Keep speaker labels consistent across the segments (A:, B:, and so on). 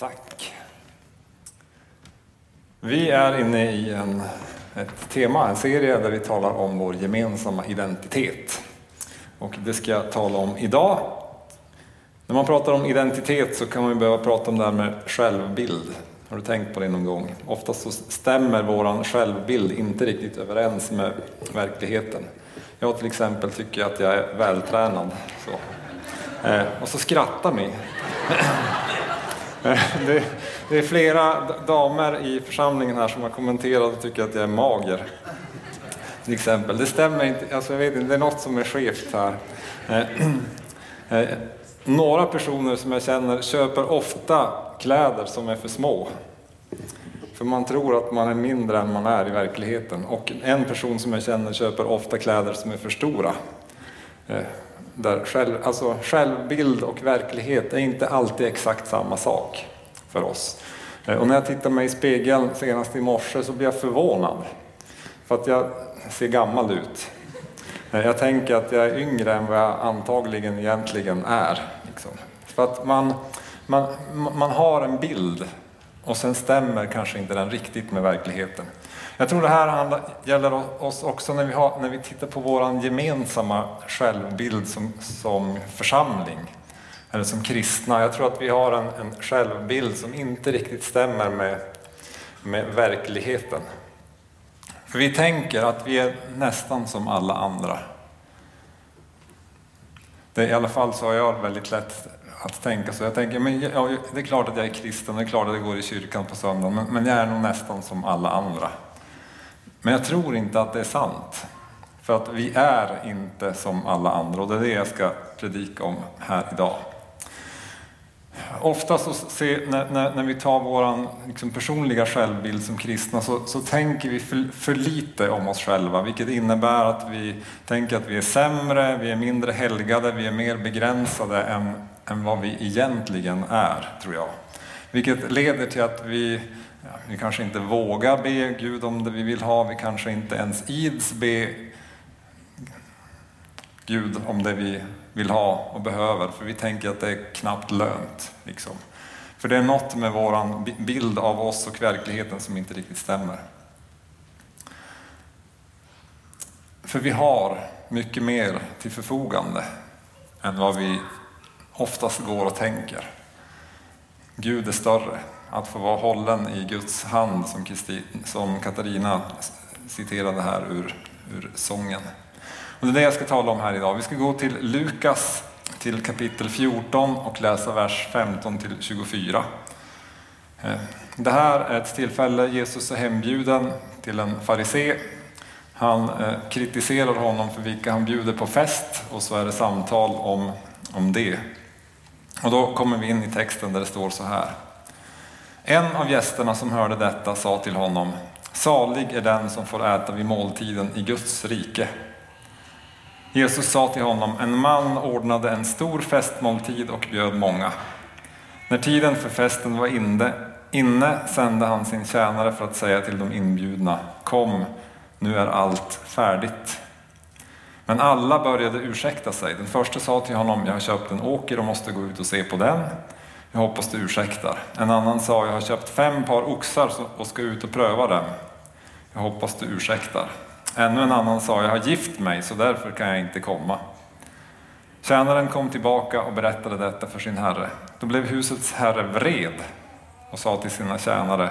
A: Tack. Vi är inne i en, ett tema, en serie där vi talar om vår gemensamma identitet. Och det ska jag tala om idag. När man pratar om identitet så kan man behöva prata om det här med självbild. Har du tänkt på det någon gång? Oftast så stämmer vår självbild inte riktigt överens med verkligheten. Jag till exempel tycker att jag är vältränad. Så. Eh, och så skrattar ni. Det, det, är flera damer i församlingen här som har kommenterat och tycker att jag är mager. Till exempel. Det stämmer inte, alltså jag vet inte, det är något som är skevt här. Eh, eh, några personer som jag känner köper ofta kläder som är för små. För man tror att man är mindre än man är i verkligheten. Och en person som jag känner köper ofta kläder som är för stora. Eh, där själv, alltså självbild och verklighet är inte alltid exakt samma sak för oss. Eh, och när jag tittar mig i spegeln senast i morse så blir jag förvånad. För att jag ser gammal ut. Eh, jag tänker att jag är yngre än vad jag antagligen egentligen är. Liksom. För att man, man, man har en bild och sen stämmer kanske inte den riktigt med verkligheten. Jag tror det här handlar, gäller oss också när vi, har, när vi tittar på vår gemensamma självbild som, som församling, eller som kristna. Jag tror att vi har en, en självbild som inte riktigt stämmer med, med verkligheten. För vi tänker att vi är nästan som alla andra. Det, I alla fall så har jag väldigt lätt att tänka så. Jag tänker, men ja, det är klart att jag är kristen, det är klart att jag går i kyrkan på söndagen, men, men jag är nog nästan som alla andra. Men jag tror inte att det är sant. För att vi är inte som alla andra och det är det jag ska predika om här idag. Ofta så se, när, när, när, vi tar vår liksom personliga självbild som kristna så, så tänker vi för, för, lite om oss själva, vilket innebär att vi tänker att vi är sämre, vi är mindre helgade, vi är mer begränsade än, än vad vi egentligen är, tror jag. Vilket leder till att vi Ja, vi kanske inte vågar be Gud om det vi vill ha, vi kanske inte ens ids be Gud om det vi vill ha och behöver, för vi tänker att det är knappt lönt. Liksom. För det är något med vår bild av oss och verkligheten som inte riktigt stämmer. För vi har mycket mer till förfogande än vad vi oftast går och tänker. Gud är större att få vara hållen i Guds hand som, Kristi, som Katarina citerade här ur, ur sången. Och det är det jag ska tala om här idag. Vi ska gå till Lukas till kapitel 14 och läsa vers 15 till 24. Eh, det här är ett tillfälle, Jesus är hembjuden till en farisé. Han eh, kritiserar honom för vilka han bjuder på fest och så är det samtal om, om det. Och då kommer vi in i texten där det står så här. En av gästerna som hörde detta sa till honom, salig är den som får äta vid måltiden i Guds rike. Jesus sa till honom, en man ordnade en stor festmåltid och bjöd många. När tiden för festen var inne, inne sände han sin tjänare för att säga till de inbjudna, kom, nu är allt färdigt. Men alla började ursäkta sig. Den första sa till honom, jag har köpt en åker och måste gå ut och se på den. Jag hoppas du ursäktar. En annan sa, jag har köpt fem par oxar och ska ut och pröva dem. Jag hoppas du ursäktar. Ännu en annan sa, jag har gift mig så därför kan jag inte komma. Tjänaren kom tillbaka och berättade detta för sin herre. Då blev husets herre vred och sa till sina tjänare,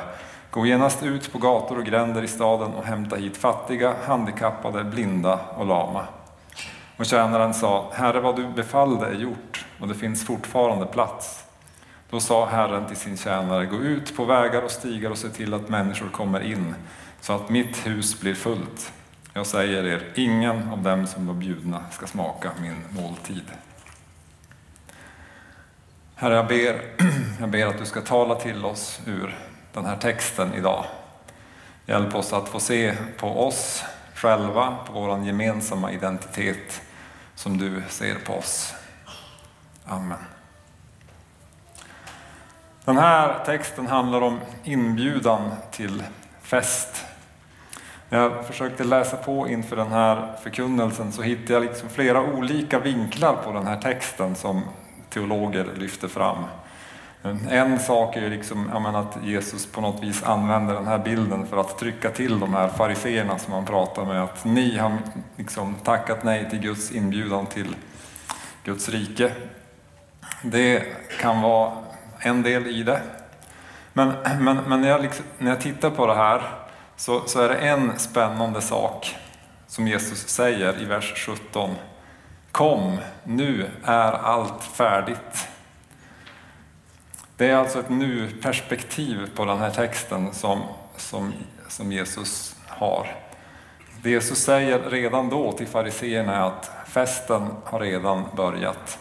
A: gå genast ut på gator och gränder i staden och hämta hit fattiga, handikappade, blinda och lama. Och tjänaren sa, Herre vad du befallde är gjort och det finns fortfarande plats. Då sa Herren till sin tjänare, gå ut på vägar och stigar och se till att människor kommer in, så att mitt hus blir fullt. Jag säger er, ingen av dem som var bjudna ska smaka min måltid. Herre, jag ber, jag ber att du ska tala till oss ur den här texten idag. Hjälp oss att få se på oss själva, på vår gemensamma identitet som du ser på oss. Amen. Den här texten handlar om inbjudan till fest. När jag försökte läsa på inför den här förkunnelsen så hittade jag liksom flera olika vinklar på den här texten som teologer lyfter fram. En sak är ju liksom, menar, att Jesus på något vis använder den här bilden för att trycka till de här fariseerna som han pratar med, att ni har liksom tackat nej till Guds inbjudan till Guds rike. Det kan vara en del i det. Men, men, men när, jag liksom, när jag tittar på det här så, så är det en spännande sak som Jesus säger i vers 17. Kom, nu är allt färdigt. Det är alltså ett nu-perspektiv på den här texten som, som, som Jesus har. Det Jesus säger redan då till fariseerna är att festen har redan börjat.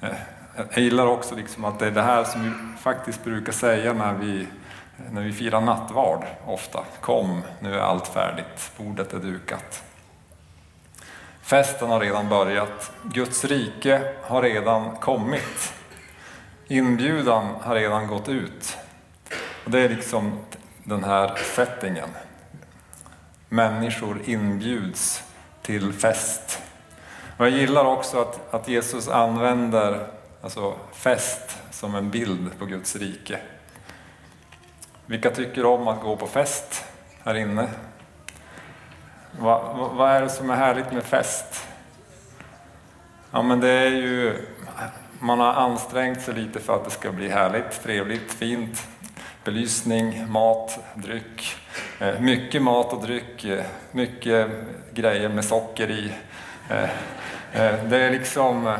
A: Eh, jag gillar också liksom att det är det här som vi faktiskt brukar säga när vi, när vi firar nattvard ofta. Kom, nu är allt färdigt, bordet är dukat. Festen har redan börjat, Guds rike har redan kommit. Inbjudan har redan gått ut. Och det är liksom den här settingen. Människor inbjuds till fest. Och jag gillar också att, att Jesus använder alltså fest som en bild på Guds rike. Vilka tycker om att gå på fest här inne? Vad, vad är det som är härligt med fest? Ja, men det är ju man har ansträngt sig lite för att det ska bli härligt, trevligt, fint. Belysning, mat, dryck. Eh, mycket mat och dryck, eh, mycket grejer med socker i. Eh, det är liksom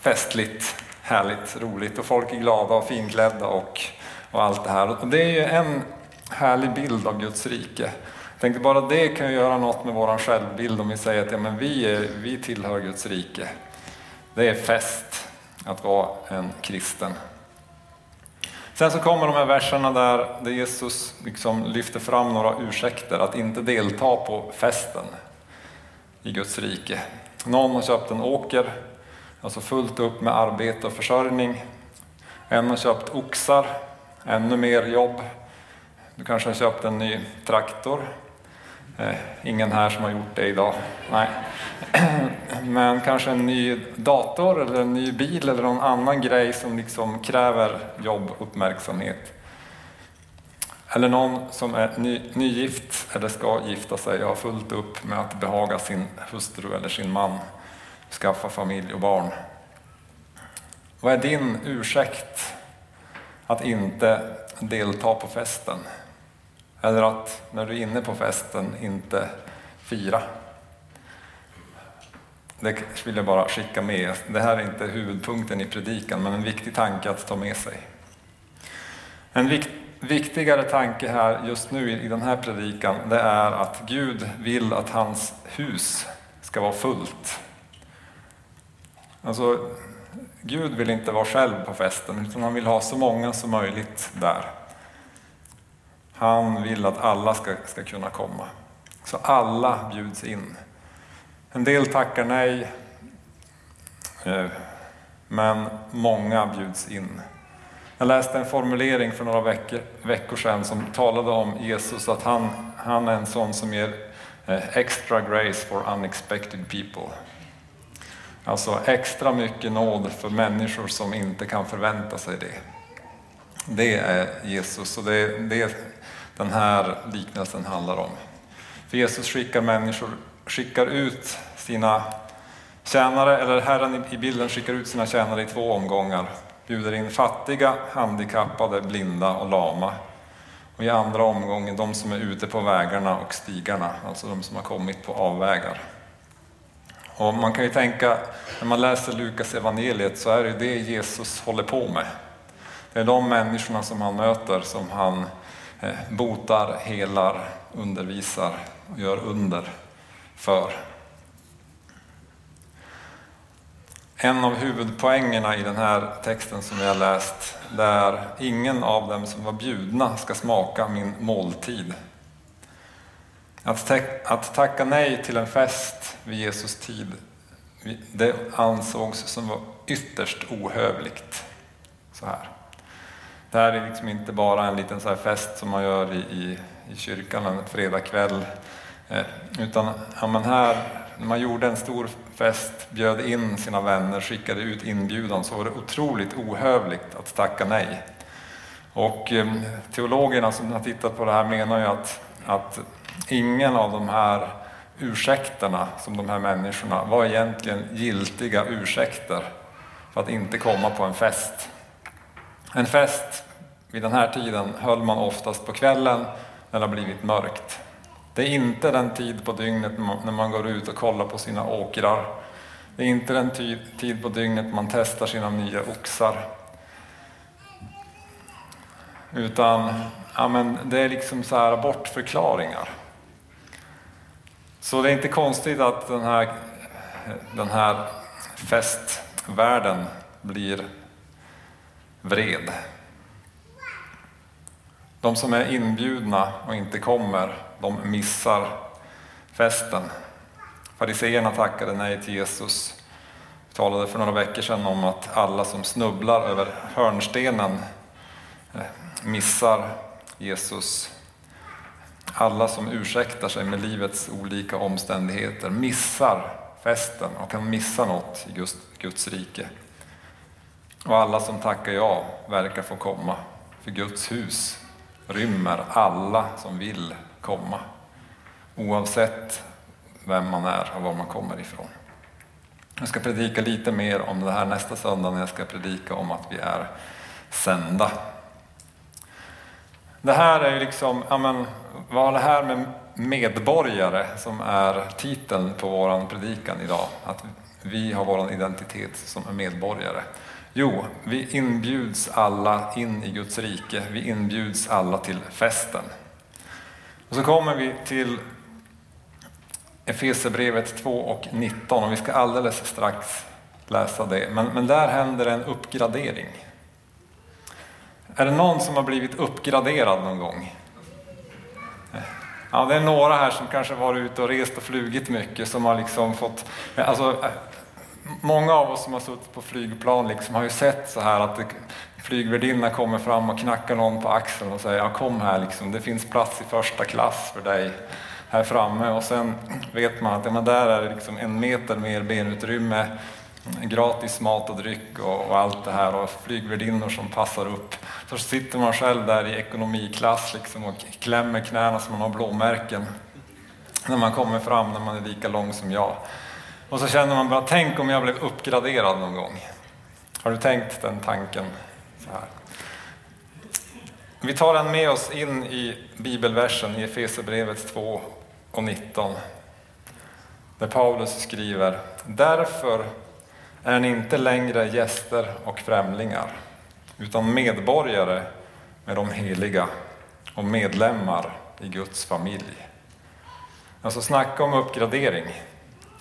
A: festligt, härligt, roligt och folk är glada och finklädda och, och allt det här. Och det är ju en härlig bild av Guds rike. Jag tänkte bara det kan ju göra något med vår självbild om vi säger att ja, men vi, är, vi tillhör Guds rike. Det är fest att vara en kristen. Sen så kommer de här verserna där Jesus liksom lyfter fram några ursäkter att inte delta på festen i Guds rike. Någon har köpt en åker, alltså fullt upp med arbete och försörjning. En har köpt oxar, ännu mer jobb. Du kanske har köpt en ny traktor. Eh, ingen här som har gjort det idag. Nej. Men kanske en ny dator eller en ny bil eller någon annan grej som liksom kräver jobb och uppmärksamhet. Eller någon som är ny, nygift eller ska gifta sig och har fullt upp med att behaga sin hustru eller sin man, skaffa familj och barn. Vad är din ursäkt att inte delta på festen? Eller att när du är inne på festen inte fira? Det vill jag bara skicka med. Det här är inte huvudpunkten i predikan, men en viktig tanke att ta med sig. En vikt, viktigare tanke här just nu i den här predikan, det är att Gud vill att hans hus ska vara fullt. Alltså, Gud vill inte vara själv på festen, utan han vill ha så många som möjligt där. Han vill att alla ska, ska kunna komma. Så alla bjuds in. En del tackar nej, eh, men många bjuds in. Jag läste en formulering för några veckor, veckor sedan som talade om Jesus, att han, han är en sån som ger eh, extra grace for unexpected people. Alltså extra mycket nåd för människor som inte kan förvänta sig det. Det är Jesus och det är det den här liknelsen handlar om. För Jesus skickar människor skickar ut sina tjänare, eller Herren i bilden skickar ut sina tjänare i två omgångar. Bjuder in fattiga, handikappade, blinda och lama. Och i andra omgången de som är ute på vägarna och stigarna, alltså de som har kommit på avvägar. Och man kan ju tänka, när man läser Lukas evangeliet så är det det Jesus håller på med. Det är de människorna som han möter som han eh, botar, helar, undervisar och gör under för. En av huvudpoängerna i den här texten som vi har läst, det är ingen av dem som var bjudna ska smaka min måltid. Att, att tacka nej till en fest vid Jesus tid, det ansågs som var ytterst ohövligt. Så här. Det här är liksom inte bara en liten så fest som man gör i, i, i kyrkan en fredagkväll Eh, utan ja, men här, när man gjorde en stor fest, bjöd in sina vänner, skickade ut inbjudan så var det otroligt ohövligt att tacka nej. Och eh, teologerna som har tittat på det här menar ju att, att ingen av de här ursäkterna som de här människorna var egentligen giltiga ursäkter för att inte komma på en fest. En fest vid den här tiden höll man oftast på kvällen när det har blivit mörkt. Det är inte den tid på dygnet när man går ut och kollar på sina åkrar. Det är inte den tid på dygnet man testar sina nya oxar. Utan ja, men det är liksom så här bortförklaringar. Så det är inte konstigt att den här, den här festvärlden blir vred. De som är inbjudna och inte kommer, de missar festen. Fariseerna tackade nej till Jesus. Vi talade för några veckor sedan om att alla som snubblar över hörnstenen eh, missar Jesus. Alla som ursäktar sig med livets olika omständigheter missar festen och kan missa något i Guds rike. Och alla som tackar ja verkar få komma, för Guds hus rymmer alla som vill komma. Oavsett vem man är och var man kommer ifrån. Jag ska predika lite mer om det här nästa söndag när jag ska predika om att vi är sända. Det här är ju liksom, ja men, vad har det här med medborgare som är titeln på vår predikan idag? Att vi har vår identitet som medborgare. Jo, vi inbjuds alla in i Guds rike. Vi inbjuds alla till festen. Och så kommer vi till Efesierbrevet 2 och 19 och vi ska alldeles strax läsa det. Men, men där händer en uppgradering. Är det någon som har blivit uppgraderad någon gång? Ja, det är några här som kanske varit ute och rest och flugit mycket som har liksom fått, alltså många av oss som har suttit på flygplan liksom har ju sett så här att flygvärdinnan kommer fram och knackar någon på axeln och säger ja, kom här, liksom. det finns plats i första klass för dig här framme. Och sen vet man att ja, men där är det liksom en meter mer benutrymme, gratis mat och dryck och, och allt det här och flygvärdinnor som passar upp. Så sitter man själv där i ekonomiklass liksom och klämmer knäna som man har blåmärken när man kommer fram när man är lika lång som jag. Och så känner man bara, tänk om jag blev uppgraderad någon gång. Har du tänkt den tanken? Så här. Vi tar den med oss in i bibelversen i Efesierbrevet 2 och 19. Där Paulus skriver, därför är ni inte längre gäster och främlingar, utan medborgare med de heliga och medlemmar i Guds familj. Alltså snacka om uppgradering.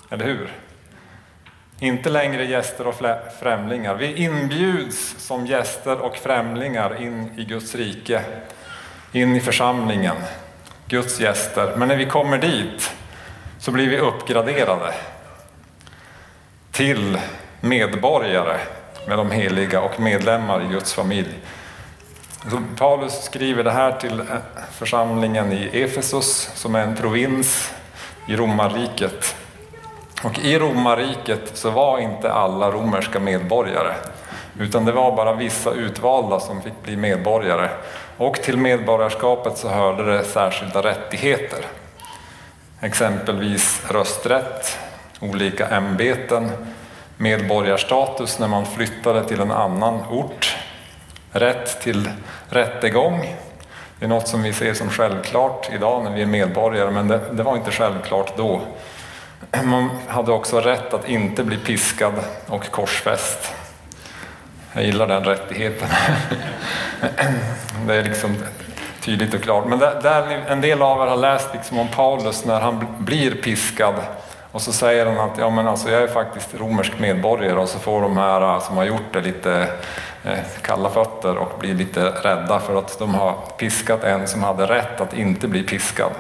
A: Eller hur? Inte längre gäster och främlingar. Vi inbjuds som gäster och främlingar in i Guds rike, in i församlingen, Guds gäster. Men när vi kommer dit så blir vi uppgraderade till medborgare med de heliga och medlemmar i Guds familj. Så Paulus skriver det här till eh, församlingen i Efesos som är en provins i romarriket. Och i romarriket så var inte alla romerska medborgare, utan det var bara vissa utvalda som fick bli medborgare. Och till medborgarskapet så hörde det särskilda rättigheter. Exempelvis rösträtt, olika ämbeten, medborgarstatus när man flyttade till en annan ort, rätt till rättegång. Det är något som vi ser som självklart idag när vi är medborgare, men det, det var inte självklart då. Man hade också rätt att inte bli piskad och korsfäst. Jag gillar den rättigheten. Det är liksom tydligt och klart. Men där, en del av er har läst liksom om Paulus när han blir piskad och så säger han att ja, men alltså, jag är faktiskt romersk medborgare och så får de här äh, som har gjort det lite äh, kalla fötter och blir lite rädda för att de har piskat en som hade rätt att inte bli piskad.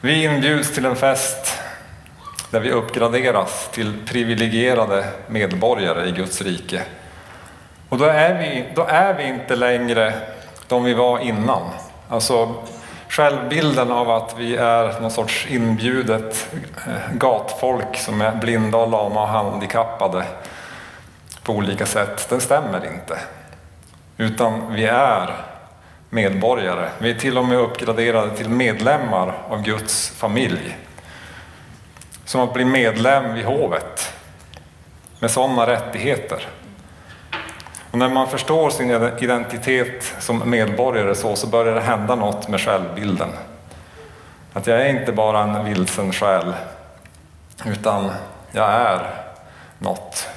A: Vi inbjuds till en fest där vi uppgraderas till privilegierade medborgare i Guds rike. Och då är vi, då är vi inte längre de vi var innan. Alltså, självbilden av att vi är någon sorts inbjudet eh, gatfolk som är blinda och lama och handikappade på olika sätt, den stämmer inte. Utan vi är medborgare. Vi är till och med uppgraderade till medlemmar av Guds familj. Som att bli medlem vid hovet med sådana rättigheter. Och när man förstår sin identitet som medborgare så, så börjar det hända något med självbilden. Att jag är inte bara en vilsen själ, utan jag är något.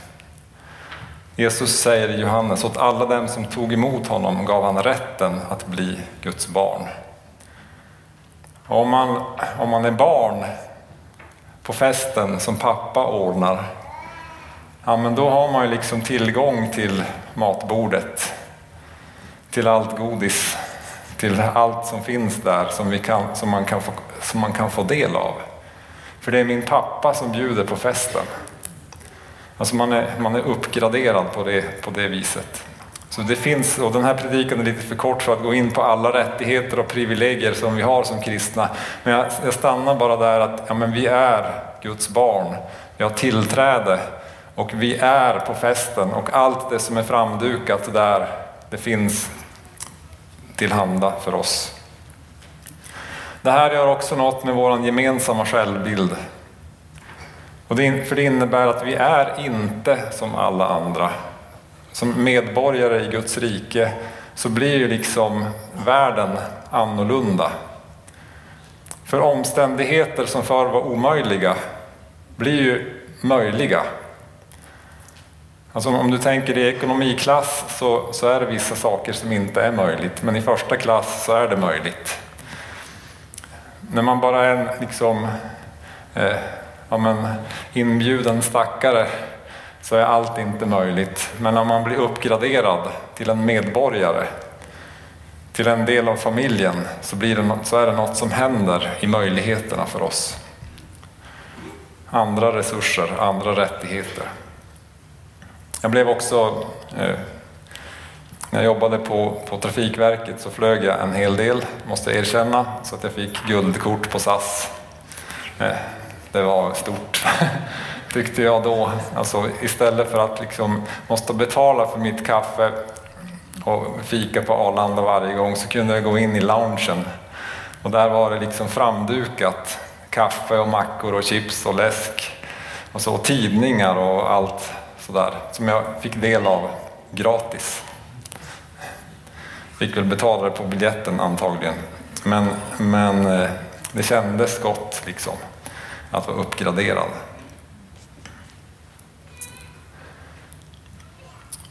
A: Jesus säger i Johannes, åt alla dem som tog emot honom gav han rätten att bli Guds barn. Om man, om man är barn på festen som pappa ordnar, ja men då har man ju liksom tillgång till matbordet, till allt godis, till allt som finns där som, vi kan, som, man kan få, som man kan få del av. För det är min pappa som bjuder på festen. Alltså man är, man är uppgraderad på det, på det viset. Så det finns, och den här predikan är lite för kort för att gå in på alla rättigheter och privilegier som vi har som kristna. Men jag, jag stannar bara där att ja, men vi är Guds barn. Vi har tillträde och vi är på festen och allt det som är framdukat där, det finns tillhanda för oss. Det här gör också något med vår gemensamma självbild. Och det, för det innebär att vi är inte som alla andra. Som medborgare i Guds rike så blir ju liksom världen annorlunda. För omständigheter som förr var omöjliga blir ju möjliga. Alltså om du tänker i ekonomiklass så, så är det vissa saker som inte är möjligt, men i första klass så är det möjligt. När man bara är en liksom, eh, ja, men, inbjuden stackare så är allt inte möjligt. Men om man blir uppgraderad till en medborgare, till en del av familjen, så, blir det något, så är det något som händer i möjligheterna för oss. Andra resurser, andra rättigheter. Jag blev också, eh, när jag jobbade på, på Trafikverket så flög jag en hel del, måste jag erkänna, så att jag fick guldkort på SAS. Eh, det var stort, tyckte jag då. Alltså, istället för att liksom måste betala för mitt kaffe och fika på Arlanda varje gång så kunde jag gå in i loungen och där var det liksom framdukat kaffe och mackor och chips och läsk och så och tidningar och allt sådär som jag fick del av gratis. Fick väl betala det på biljetten antagligen. Men, men eh, det kändes gott liksom att vara uppgraderad.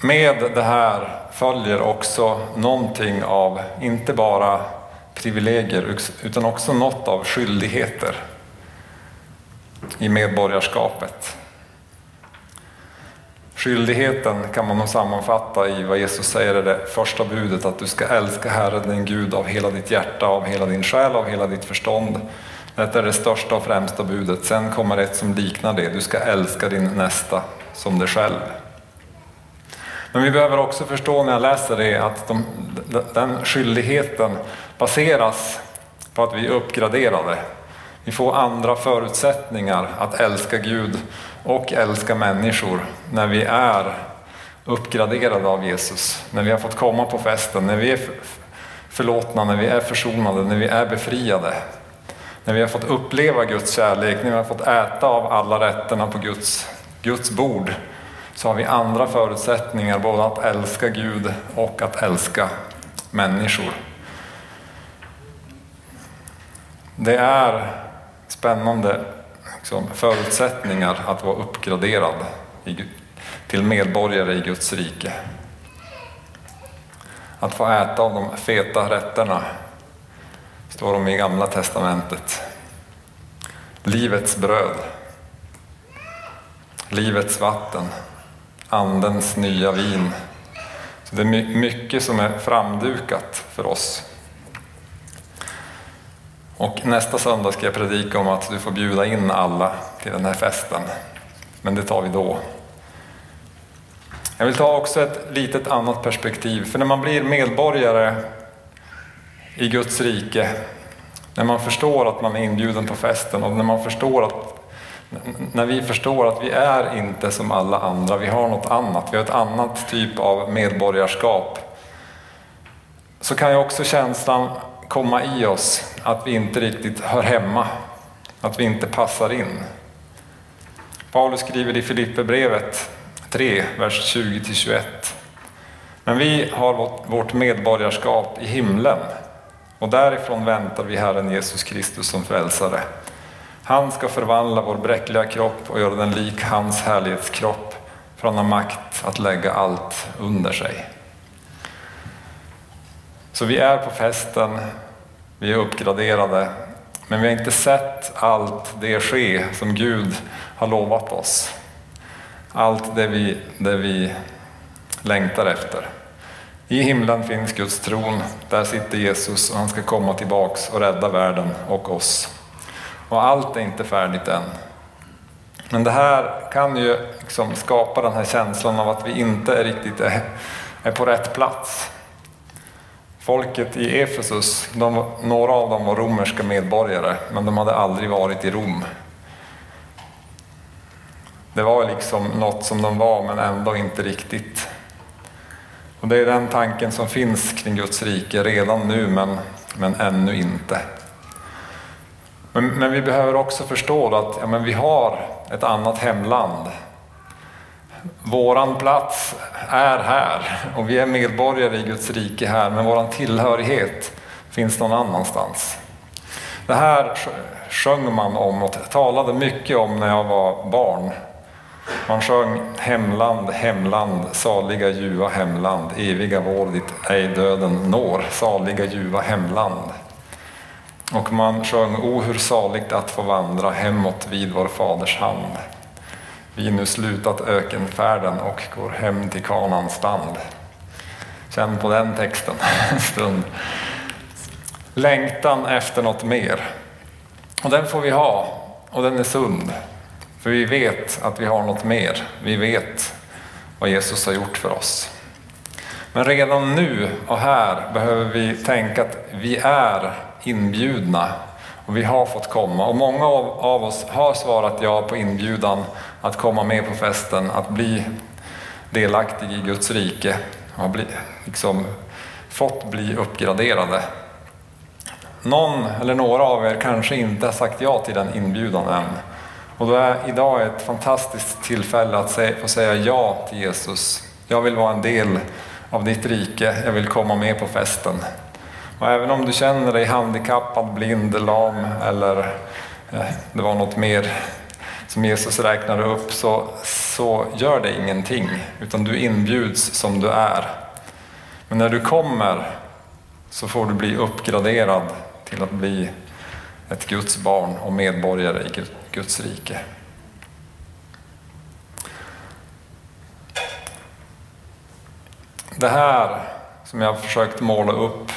A: Med det här följer också någonting av, inte bara privilegier, utan också något av skyldigheter i medborgarskapet. Skyldigheten kan man nog sammanfatta i vad Jesus säger är det första budet, att du ska älska Herren din Gud av hela ditt hjärta, av hela din själ, av hela ditt förstånd detta är det största och främsta budet. Sen kommer ett som liknar det. Du ska älska din nästa som dig själv. Men vi behöver också förstå när jag läser det att de, den skyldigheten baseras på att vi är uppgraderade. Vi får andra förutsättningar att älska Gud och älska människor när vi är uppgraderade av Jesus. När vi har fått komma på festen, när vi är förlåtna, när vi är försonade, när vi är befriade. När vi har fått uppleva Guds kärlek, när vi har fått äta av alla rätterna på Guds, Guds bord, så har vi andra förutsättningar både att älska Gud och att älska människor. Det är spännande liksom, förutsättningar att vara uppgraderad till medborgare i Guds rike. Att få äta av de feta rätterna står de i Gamla Testamentet. Livets bröd, livets vatten, Andens nya vin. Så det är mycket som är framdukat för oss. Och nästa söndag ska jag predika om att du får bjuda in alla till den här festen. Men det tar vi då. Jag vill ta också ett litet annat perspektiv, för när man blir medborgare i Guds rike När man förstår att man är inbjuden på festen och när man förstår att när vi förstår att vi är inte som alla andra, vi har något annat, vi har ett annat typ av medborgarskap. Så kan ju också känslan komma i oss att vi inte riktigt hör hemma, att vi inte passar in. Paulus skriver i Filipperbrevet 3, vers 20-21. Men vi har vårt medborgarskap i himlen och därifrån väntar vi Herren Jesus Kristus som frälsare. Han ska förvandla vår bräckliga kropp och göra den lik hans härlighetskropp, för han har makt att lägga allt under sig. Så vi är på festen, vi är uppgraderade, men vi har inte sett allt det ske som Gud har lovat oss. Allt det vi, det vi längtar efter. I himlen finns Guds tron, där sitter Jesus och han ska komma tillbaks och rädda världen och oss. Och allt är inte färdigt än. Men det här kan ju liksom skapa den här känslan av att vi inte är riktigt är, är på rätt plats. Folket i Efesus, de, några av dem var romerska medborgare, men de hade aldrig varit i Rom. Det var liksom något som de var, men ändå inte riktigt. Och det är den tanken som finns kring Guds rike redan nu, men, men ännu inte. Men, men vi behöver också förstå att ja, men vi har ett annat hemland. Våran plats är här och vi är medborgare i Guds rike här, men våran tillhörighet finns någon annanstans. Det här sjöng man om och talade mycket om när jag var barn. Man sjöng Hemland, hemland, saliga ljuva hemland, eviga vår dit ej döden når, saliga ljuva hemland. Och man sjöng O hur saligt att få vandra hemåt vid vår faders hand. Vi nu slutat ökenfärden och går hem till Kanans land. Känn på den texten en stund. Längtan efter något mer. Och den får vi ha, och den är sund. För vi vet att vi har något mer. Vi vet vad Jesus har gjort för oss. Men redan nu och här behöver vi tänka att vi är inbjudna och vi har fått komma. Och många av oss har svarat ja på inbjudan att komma med på festen, att bli delaktig i Guds rike, har bli, liksom, fått bli uppgraderade. Någon eller några av er kanske inte har sagt ja till den inbjudan än. Och då är idag ett fantastiskt tillfälle att få säga ja till Jesus. Jag vill vara en del av ditt rike, jag vill komma med på festen. Och även om du känner dig handikappad, blind, lam eller eh, det var något mer som Jesus räknade upp så, så gör det ingenting, utan du inbjuds som du är. Men när du kommer så får du bli uppgraderad till att bli ett Guds barn och medborgare i Guds rike. Det här som jag har försökt måla upp,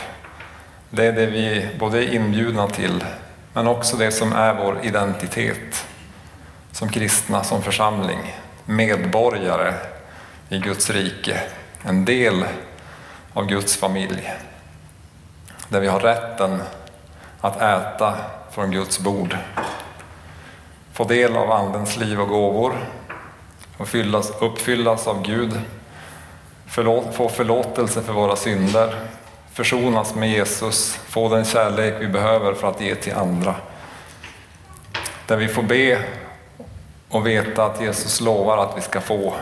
A: det är det vi både är inbjudna till, men också det som är vår identitet som kristna, som församling, medborgare i Guds rike, en del av Guds familj, där vi har rätten att äta från Guds bord, få del av Andens liv och gåvor och fyllas, uppfyllas av Gud förlåt, få förlåtelse för våra synder, försonas med Jesus, få den kärlek vi behöver för att ge till andra. Där vi får be och veta att Jesus lovar att vi ska få.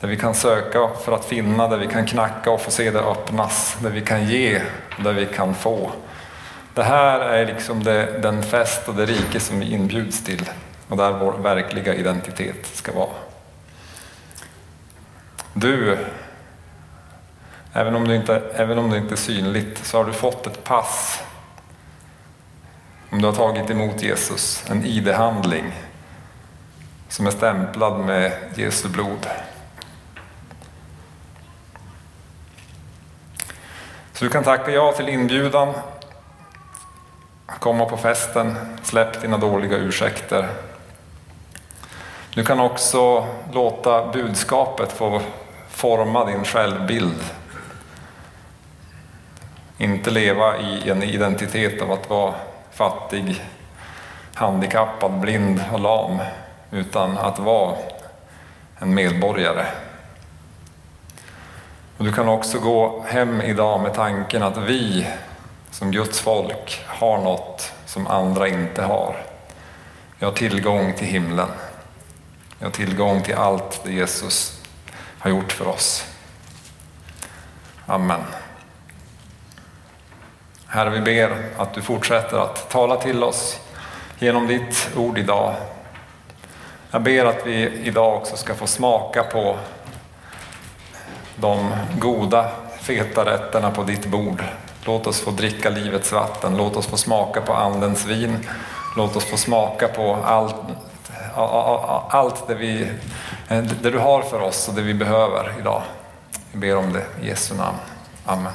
A: Där vi kan söka för att finna, där vi kan knacka och få se det öppnas, där vi kan ge där vi kan få. Det här är liksom det, den fest och det rike som vi inbjuds till och där vår verkliga identitet ska vara. Du, även om, du inte, även om det inte är synligt, så har du fått ett pass. Om du har tagit emot Jesus, en ID-handling som är stämplad med Jesu blod. Så du kan tacka ja till inbjudan, komma på festen, släpp dina dåliga ursäkter. Du kan också låta budskapet få forma din självbild. Inte leva i en identitet av att vara fattig, handikappad, blind och lam, utan att vara en medborgare. Och du kan också gå hem idag med tanken att vi som Guds folk har något som andra inte har. Vi har tillgång till himlen. Vi har tillgång till allt det Jesus har gjort för oss. Amen. Herre, vi ber att du fortsätter att tala till oss genom ditt ord idag. Jag ber att vi idag också ska få smaka på de goda, feta rätterna på ditt bord. Låt oss få dricka livets vatten, låt oss få smaka på Andens vin, låt oss få smaka på allt, allt det, vi, eh, det du har för oss och det vi behöver idag. Vi ber om det i Jesu namn. Amen.